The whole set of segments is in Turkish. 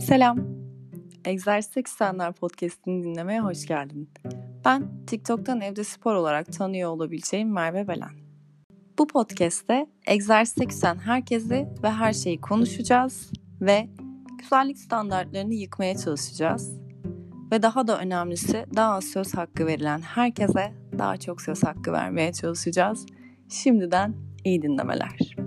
Selam. Egzersiz Eksenler Podcast'ini dinlemeye hoş geldin. Ben TikTok'tan evde spor olarak tanıyor olabileceğim Merve Belen. Bu podcast'te egzersize küsen herkesi ve her şeyi konuşacağız ve güzellik standartlarını yıkmaya çalışacağız. Ve daha da önemlisi daha az söz hakkı verilen herkese daha çok söz hakkı vermeye çalışacağız. Şimdiden iyi dinlemeler.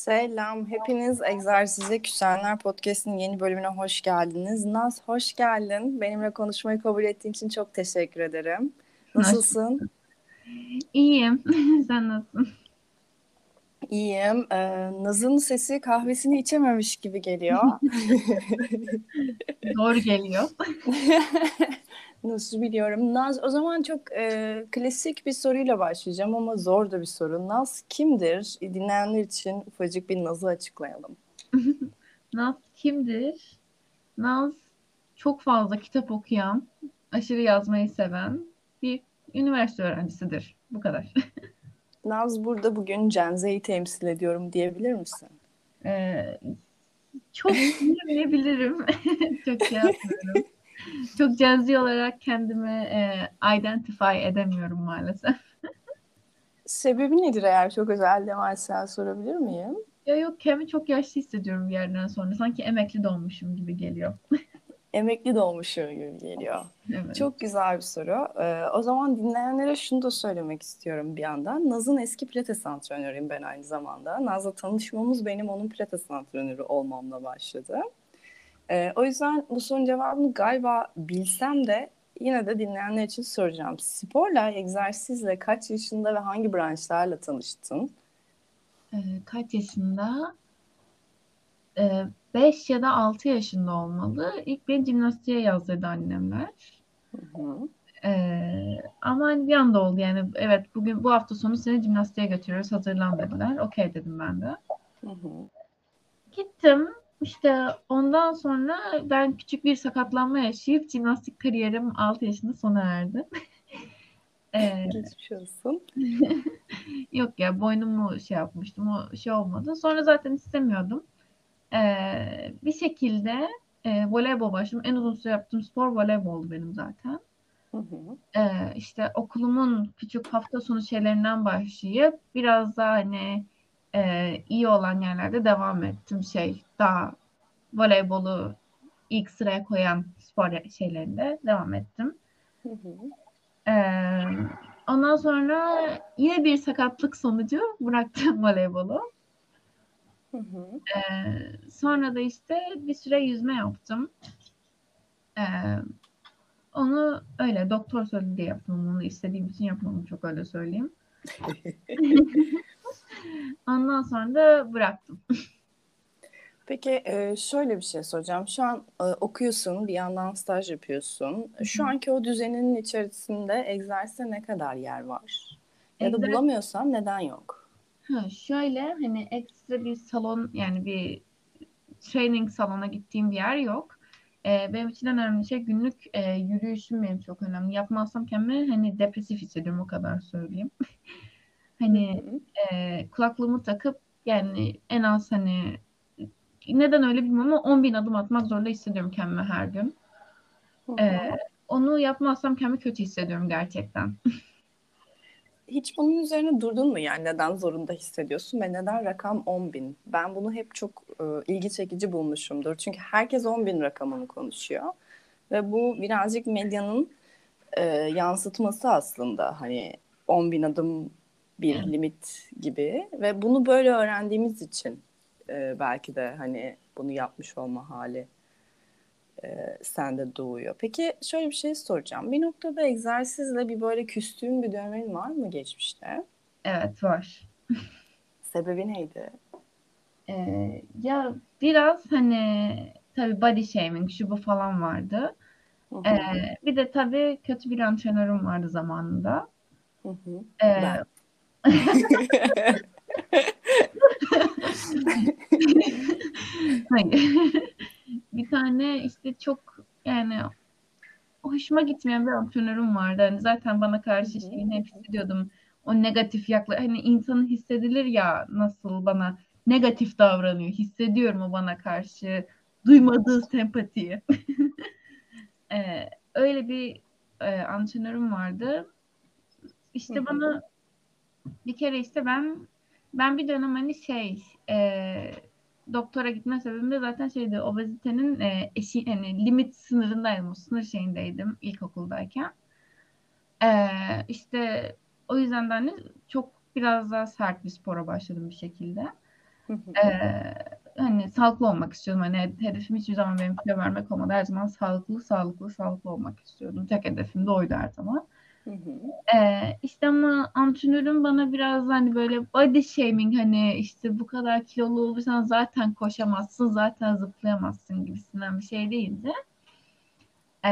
Selam, hepiniz Egzersize Küsenler Podcast'in yeni bölümüne hoş geldiniz. Naz hoş geldin. Benimle konuşmayı kabul ettiğin için çok teşekkür ederim. Nasılsın? İyiyim. Sen nasılsın? İyiyim. Ee, Naz'ın sesi kahvesini içememiş gibi geliyor. Doğru geliyor. Nasıl biliyorum. Naz o zaman çok e, klasik bir soruyla başlayacağım ama zor da bir soru. Naz kimdir? Dinleyenler için ufacık bir Naz'ı açıklayalım. Naz kimdir? Naz çok fazla kitap okuyan, aşırı yazmayı seven bir üniversite öğrencisidir. Bu kadar. Naz burada bugün Cenze'yi temsil ediyorum diyebilir misin? Ee, çok diyebilirim. çok şey yapmıyorum. çok cenzi olarak kendimi e, identify edemiyorum maalesef. Sebebi nedir eğer çok özel demezsen sorabilir miyim? Ya yok kendimi çok yaşlı hissediyorum bir yerden sonra. Sanki emekli doğmuşum gibi geliyor. Emekli doğmuşum gibi geliyor. Evet. Çok güzel bir soru. Ee, o zaman dinleyenlere şunu da söylemek istiyorum bir yandan. Naz'ın eski pilates antrenörüyüm ben aynı zamanda. Naz'la tanışmamız benim onun pilates antrenörü olmamla başladı. Ee, o yüzden bu sorunun cevabını galiba bilsem de yine de dinleyenler için soracağım. Sporla, egzersizle kaç yaşında ve hangi branşlarla tanıştın? Ee, kaç yaşında? Ee, 5 ya da 6 yaşında olmalı. İlk beni jimnastiğe yazdırdı annemler. Hı hı. Ee, ama hani bir anda oldu yani evet bugün bu hafta sonu seni jimnastiğe götürüyoruz hazırlan dediler. Okey dedim ben de. Hı hı. Gittim işte ondan sonra ben küçük bir sakatlanma yaşayıp jimnastik kariyerim 6 yaşında sona erdi. ee, Geçmiş olsun. yok ya boynumu şey yapmıştım o şey olmadı. Sonra zaten istemiyordum. Ee, bir şekilde e, voleybol başladım. En uzun süre yaptığım spor voleyboldu benim zaten. Hı hı. Ee, işte okulumun küçük hafta sonu şeylerinden başlayıp biraz daha hani e, iyi olan yerlerde devam ettim şey daha voleybolu ilk sıraya koyan spor şeylerinde devam ettim. Hı hı. Ee, ondan sonra yine bir sakatlık sonucu bıraktım voleybolu. Hı hı. Ee, sonra da işte bir süre yüzme yaptım. Ee, onu öyle doktor söyledi diye yaptım. Onu istediğim için yapmadım çok öyle söyleyeyim. Ondan sonra da bıraktım. Peki şöyle bir şey soracağım. Şu an okuyorsun, bir yandan staj yapıyorsun. Şu anki o düzeninin içerisinde egzersize ne kadar yer var? Ya da bulamıyorsan neden yok? Ha, şöyle hani ekstra bir salon yani bir training salona gittiğim bir yer yok. Ee, benim için en önemli şey günlük e, yürüyüşüm benim çok önemli. Yapmazsam kendimi hani depresif hissediyorum o kadar söyleyeyim. hani e, kulaklığımı takıp yani en az hani neden öyle bilmiyorum ama 10 bin adım atmak zorunda hissediyorum kendimi her gün. Ee, onu yapmazsam kendimi kötü hissediyorum gerçekten. Hiç bunun üzerine durdun mu yani neden zorunda hissediyorsun ve neden rakam 10 bin? Ben bunu hep çok e, ilgi çekici bulmuşumdur. Çünkü herkes 10 bin rakamını konuşuyor. Ve bu birazcık medyanın e, yansıtması aslında. Hani 10 bin adım bir limit gibi. Ve bunu böyle öğrendiğimiz için e, belki de hani bunu yapmış olma hali e, sende doğuyor. Peki şöyle bir şey soracağım. Bir noktada egzersizle bir böyle küstüğün bir dönemin var mı geçmişte? Evet var. Sebebi neydi? Ee, ya biraz hani tabii body shaming şu bu falan vardı. Ee, bir de tabii kötü bir antrenörüm vardı zamanında. Hı hı. Ee. Bir tane işte çok yani hoşuma gitmeyen bir antrenörüm vardı. Hani zaten bana karşı şeyini hep hissediyordum. o negatif yakla hani insanın hissedilir ya nasıl bana negatif davranıyor. Hissediyorum o bana karşı duymadığı sempatiyi. ee, öyle bir e, antrenörüm vardı. İşte bana bir kere işte ben ben bir dönem hani şey e, doktora gitme sebebim de zaten şeydi obezitenin e, eşi hani limit sınırındaydım. O sınır şeyindeydim ilkokuldayken. E, işte o yüzden de hani çok biraz daha sert bir spora başladım bir şekilde. Ee, hani sağlıklı olmak istiyordum. Hani hedefim hiçbir zaman benim kilo vermek olmadı. Her zaman sağlıklı, sağlıklı, sağlıklı olmak istiyordum. Tek hedefim de oydu her zaman. Ee, işte ama antrenörüm bana biraz hani böyle body shaming hani işte bu kadar kilolu olursan zaten koşamazsın, zaten zıplayamazsın gibisinden bir şey değildi. Ee,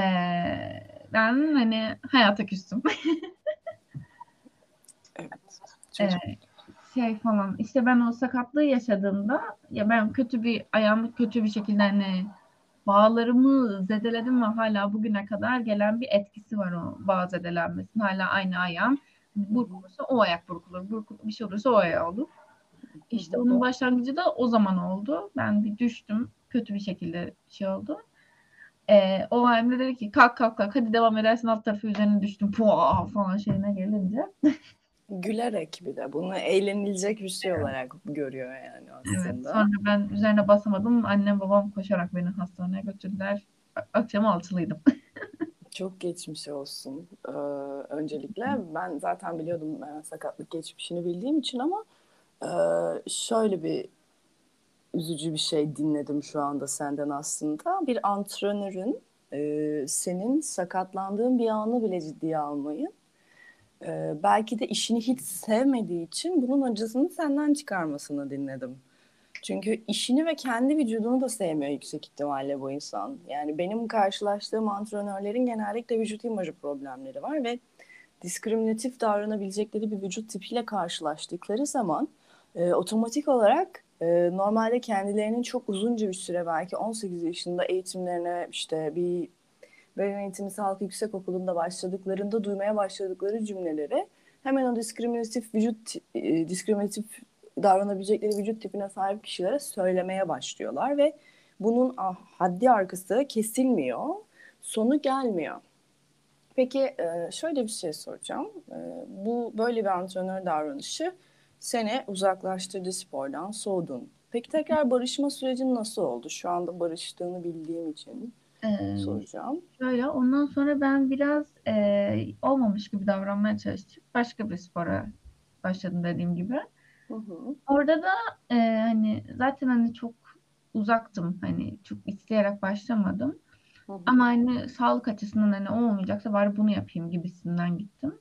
ben hani hayata küstüm. evet. Ee, şey falan işte ben o sakatlığı yaşadığımda ya ben kötü bir ayağımı kötü bir şekilde hani bağlarımı zedeledim ve hala bugüne kadar gelen bir etkisi var o bağ zedelenmesinin. Hala aynı ayağım burkulursa o ayak burkulur. Burkulur bir şey olursa o ayağı olur. İşte onun başlangıcı da o zaman oldu. Ben bir düştüm. Kötü bir şekilde şey oldu. Ee, o halde dedi ki kalk kalk kalk hadi devam edersin alt tarafı üzerine düştüm. Puaa falan şeyine gelince. Gülerek bir de bunu eğlenilecek bir şey olarak görüyor yani aslında. Evet, sonra ben üzerine basamadım. Annem babam koşarak beni hastaneye götürdüler. Akşam altılıydım. Çok geçmiş olsun. Ee, öncelikle ben zaten biliyordum ben sakatlık geçmişini bildiğim için ama e, şöyle bir üzücü bir şey dinledim şu anda senden aslında. Bir antrenörün e, senin sakatlandığın bir anı bile ciddiye almayı e, belki de işini hiç sevmediği için bunun acısını senden çıkarmasını dinledim. Çünkü işini ve kendi vücudunu da sevmiyor yüksek ihtimalle bu insan. Yani benim karşılaştığım antrenörlerin genellikle vücut imajı problemleri var ve diskriminatif davranabilecekleri bir vücut tipiyle karşılaştıkları zaman e, otomatik olarak e, normalde kendilerinin çok uzunca bir süre belki 18 yaşında eğitimlerine işte bir Beden Eğitimi Sağlık Yüksek Okulu'nda başladıklarında duymaya başladıkları cümleleri hemen o diskriminatif vücut e, diskriminatif davranabilecekleri vücut tipine sahip kişilere söylemeye başlıyorlar ve bunun ah, haddi arkası kesilmiyor, sonu gelmiyor. Peki e, şöyle bir şey soracağım. E, bu böyle bir antrenör davranışı seni uzaklaştırdı spordan, soğudun. Peki tekrar barışma sürecin nasıl oldu? Şu anda barıştığını bildiğim için ee, soracağım. Şöyle ondan sonra ben biraz e, olmamış gibi davranmaya çalıştım. Başka bir spora başladım dediğim gibi. Hı hı. Orada da e, hani zaten hani çok uzaktım. Hani çok isteyerek başlamadım. Hı hı. Ama hani sağlık açısından hani olmayacaksa bari bunu yapayım gibisinden gittim.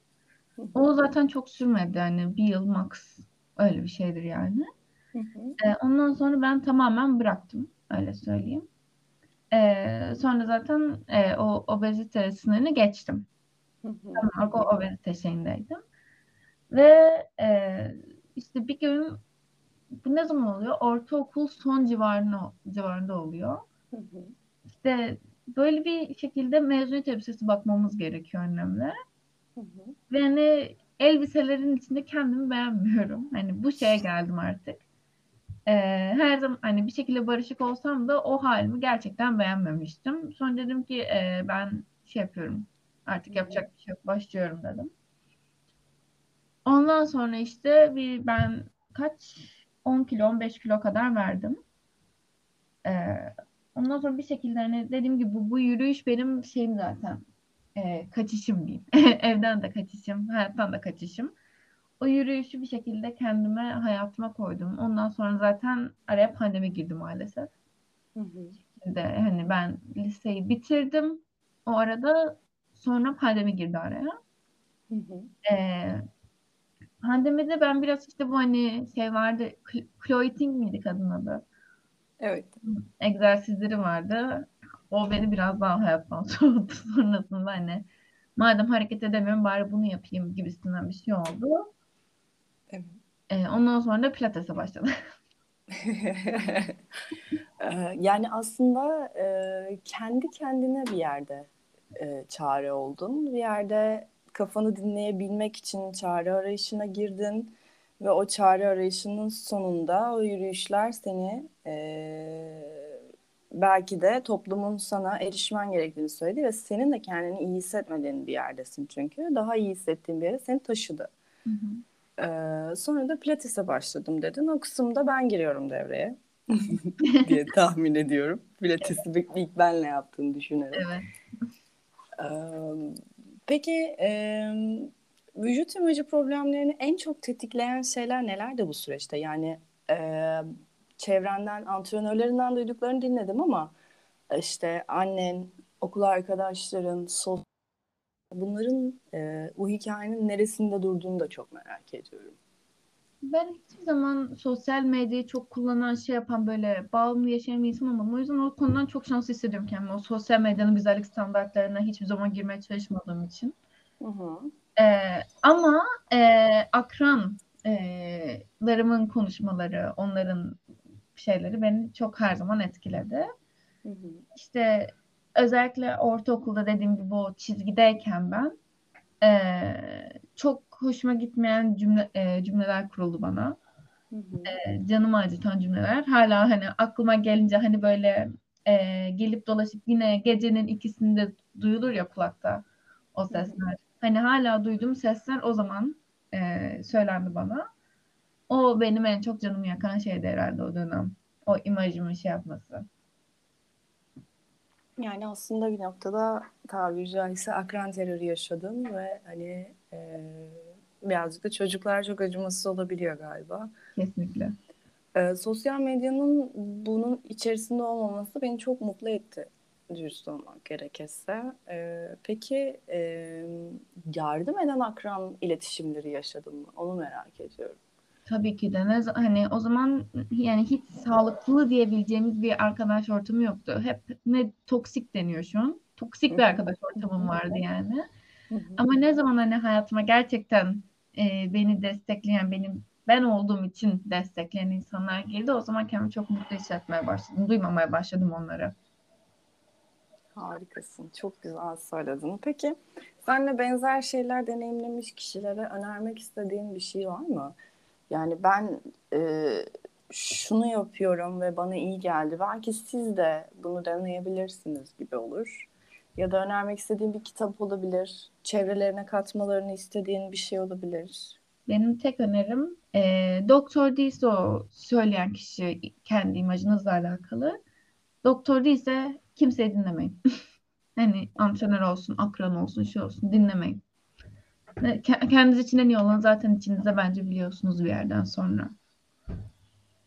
Hı hı. O zaten çok sürmedi. Hani bir yıl max öyle bir şeydir yani. Hı hı. E, ondan sonra ben tamamen bıraktım. Öyle söyleyeyim. E, sonra zaten e, o obezite sınırını geçtim. Tam o obezite şeyindeydim. Ve e, işte bir gün bu ne zaman oluyor? Ortaokul son civarında, civarında oluyor. İşte böyle bir şekilde mezuniyet elbisesi bakmamız gerekiyor annemle. Ve hani elbiselerin içinde kendimi beğenmiyorum. Hani bu şeye geldim artık e, her zaman hani bir şekilde barışık olsam da o halimi gerçekten beğenmemiştim. Sonra dedim ki e, ben şey yapıyorum artık yapacak bir şey yok başlıyorum dedim. Ondan sonra işte bir ben kaç 10 kilo 15 kilo kadar verdim. Ee, ondan sonra bir şekilde hani dediğim gibi bu, bu yürüyüş benim şeyim zaten. Ee, kaçışım diyeyim. Evden de kaçışım, hayattan da kaçışım o yürüyüşü bir şekilde kendime hayatıma koydum. Ondan sonra zaten araya pandemi girdi maalesef. Hı hı. Şimdi hani ben liseyi bitirdim. O arada sonra pandemi girdi araya. Hı hı. Ee, pandemide ben biraz işte bu hani şey vardı. Cloiting miydi kadın adı? Evet. Egzersizleri vardı. O beni biraz daha hayattan soğuttu. Sonrasında hani madem hareket edemiyorum bari bunu yapayım gibisinden bir şey oldu. Evet. E, ondan sonra da pilatese başladı. yani aslında e, kendi kendine bir yerde e, çare oldun. Bir yerde kafanı dinleyebilmek için çare arayışına girdin ve o çare arayışının sonunda o yürüyüşler seni e, belki de toplumun sana erişmen gerektiğini söyledi ve senin de kendini iyi hissetmediğin bir yerdesin çünkü. Daha iyi hissettiğin bir yere seni taşıdı. Hı hı. Ee, sonra da pilatese başladım dedin. O kısımda ben giriyorum devreye diye tahmin ediyorum. Pilatesi ilk benle yaptığını düşünerek. Evet. Ee, peki e, vücut imajı problemlerini en çok tetikleyen şeyler neler de bu süreçte? Yani e, çevrenden, antrenörlerinden duyduklarını dinledim ama işte annen, okul arkadaşların, sosyal bunların e, bu hikayenin neresinde durduğunu da çok merak ediyorum. Ben hiçbir zaman sosyal medyayı çok kullanan, şey yapan böyle bağımlı yaşayan bir insan olmadım. O yüzden o konudan çok şanslı hissediyorum kendimi. O sosyal medyanın güzellik standartlarına hiçbir zaman girmeye çalışmadığım için. Hı hı. Ee, ama e, akranlarımın e, konuşmaları, onların şeyleri beni çok her zaman etkiledi. Hı hı. İşte özellikle ortaokulda dediğim gibi o çizgideyken ben e, çok hoşuma gitmeyen cümle e, cümleler kuruldu bana. Hı hı. E, canımı acıtan cümleler. Hala hani aklıma gelince hani böyle e, gelip dolaşıp yine gecenin ikisinde duyulur ya kulakta o sesler. Hı hı. Hani hala duyduğum sesler o zaman e, söylendi bana. O benim en çok canımı yakan şeydi herhalde o dönem. O imajımı şey yapması. Yani aslında bir noktada tabiri caizse akran terörü yaşadım ve hani e, birazcık da çocuklar çok acımasız olabiliyor galiba. Kesinlikle. E, sosyal medyanın bunun içerisinde olmaması beni çok mutlu etti dürüst olmak gerekirse. E, peki e, yardım eden akran iletişimleri yaşadın mı? Onu merak ediyorum. Tabii ki de ne hani o zaman yani hiç sağlıklı diyebileceğimiz bir arkadaş ortamı yoktu. Hep ne toksik deniyor şu an. Toksik bir arkadaş ortamım vardı yani. Ama ne zaman hani hayatıma gerçekten e, beni destekleyen, benim ben olduğum için destekleyen insanlar geldi. O zaman kendimi çok mutlu hissetmeye başladım. Duymamaya başladım onları. Harikasın. Çok güzel söyledin. Peki senle benzer şeyler deneyimlemiş kişilere önermek istediğin bir şey var mı? Yani ben e, şunu yapıyorum ve bana iyi geldi. Belki siz de bunu deneyebilirsiniz gibi olur. Ya da önermek istediğin bir kitap olabilir. Çevrelerine katmalarını istediğin bir şey olabilir. Benim tek önerim e, doktor değilse söyleyen kişi kendi imajınızla alakalı. Doktor değilse kimseyi dinlemeyin. hani antrenör olsun, akran olsun, şey olsun dinlemeyin. Kendiniz için en iyi olan zaten içinizde bence biliyorsunuz bir yerden sonra.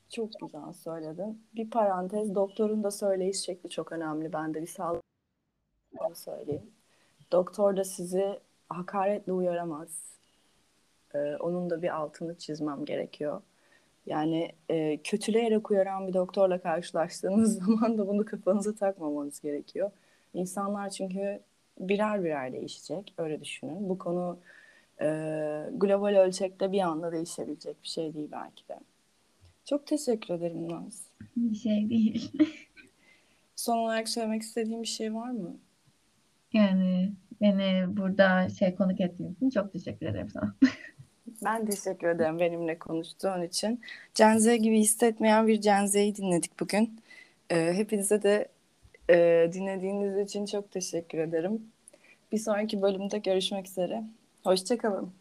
Çok güzel söyledin. Bir parantez, doktorun da söyleyiş şekli çok önemli. Ben de bir sağlık söyleyeyim. Doktor da sizi hakaretle uyaramaz. Ee, onun da bir altını çizmem gerekiyor. Yani e, kötüleyerek uyaran bir doktorla karşılaştığınız zaman da bunu kafanıza takmamanız gerekiyor. İnsanlar çünkü birer birer değişecek. Öyle düşünün. Bu konu e, global ölçekte bir anda değişebilecek bir şey değil belki de. Çok teşekkür ederim Naz. Bir şey değil. Son olarak söylemek istediğim bir şey var mı? Yani beni burada şey konuk ettiğin için çok teşekkür ederim sana. Ben teşekkür ederim benimle konuştuğun için. Cenze gibi hissetmeyen bir Cenze'yi dinledik bugün. Ee, hepinize de e, dinlediğiniz için çok teşekkür ederim. Bir sonraki bölümde görüşmek üzere. Hoşçakalın.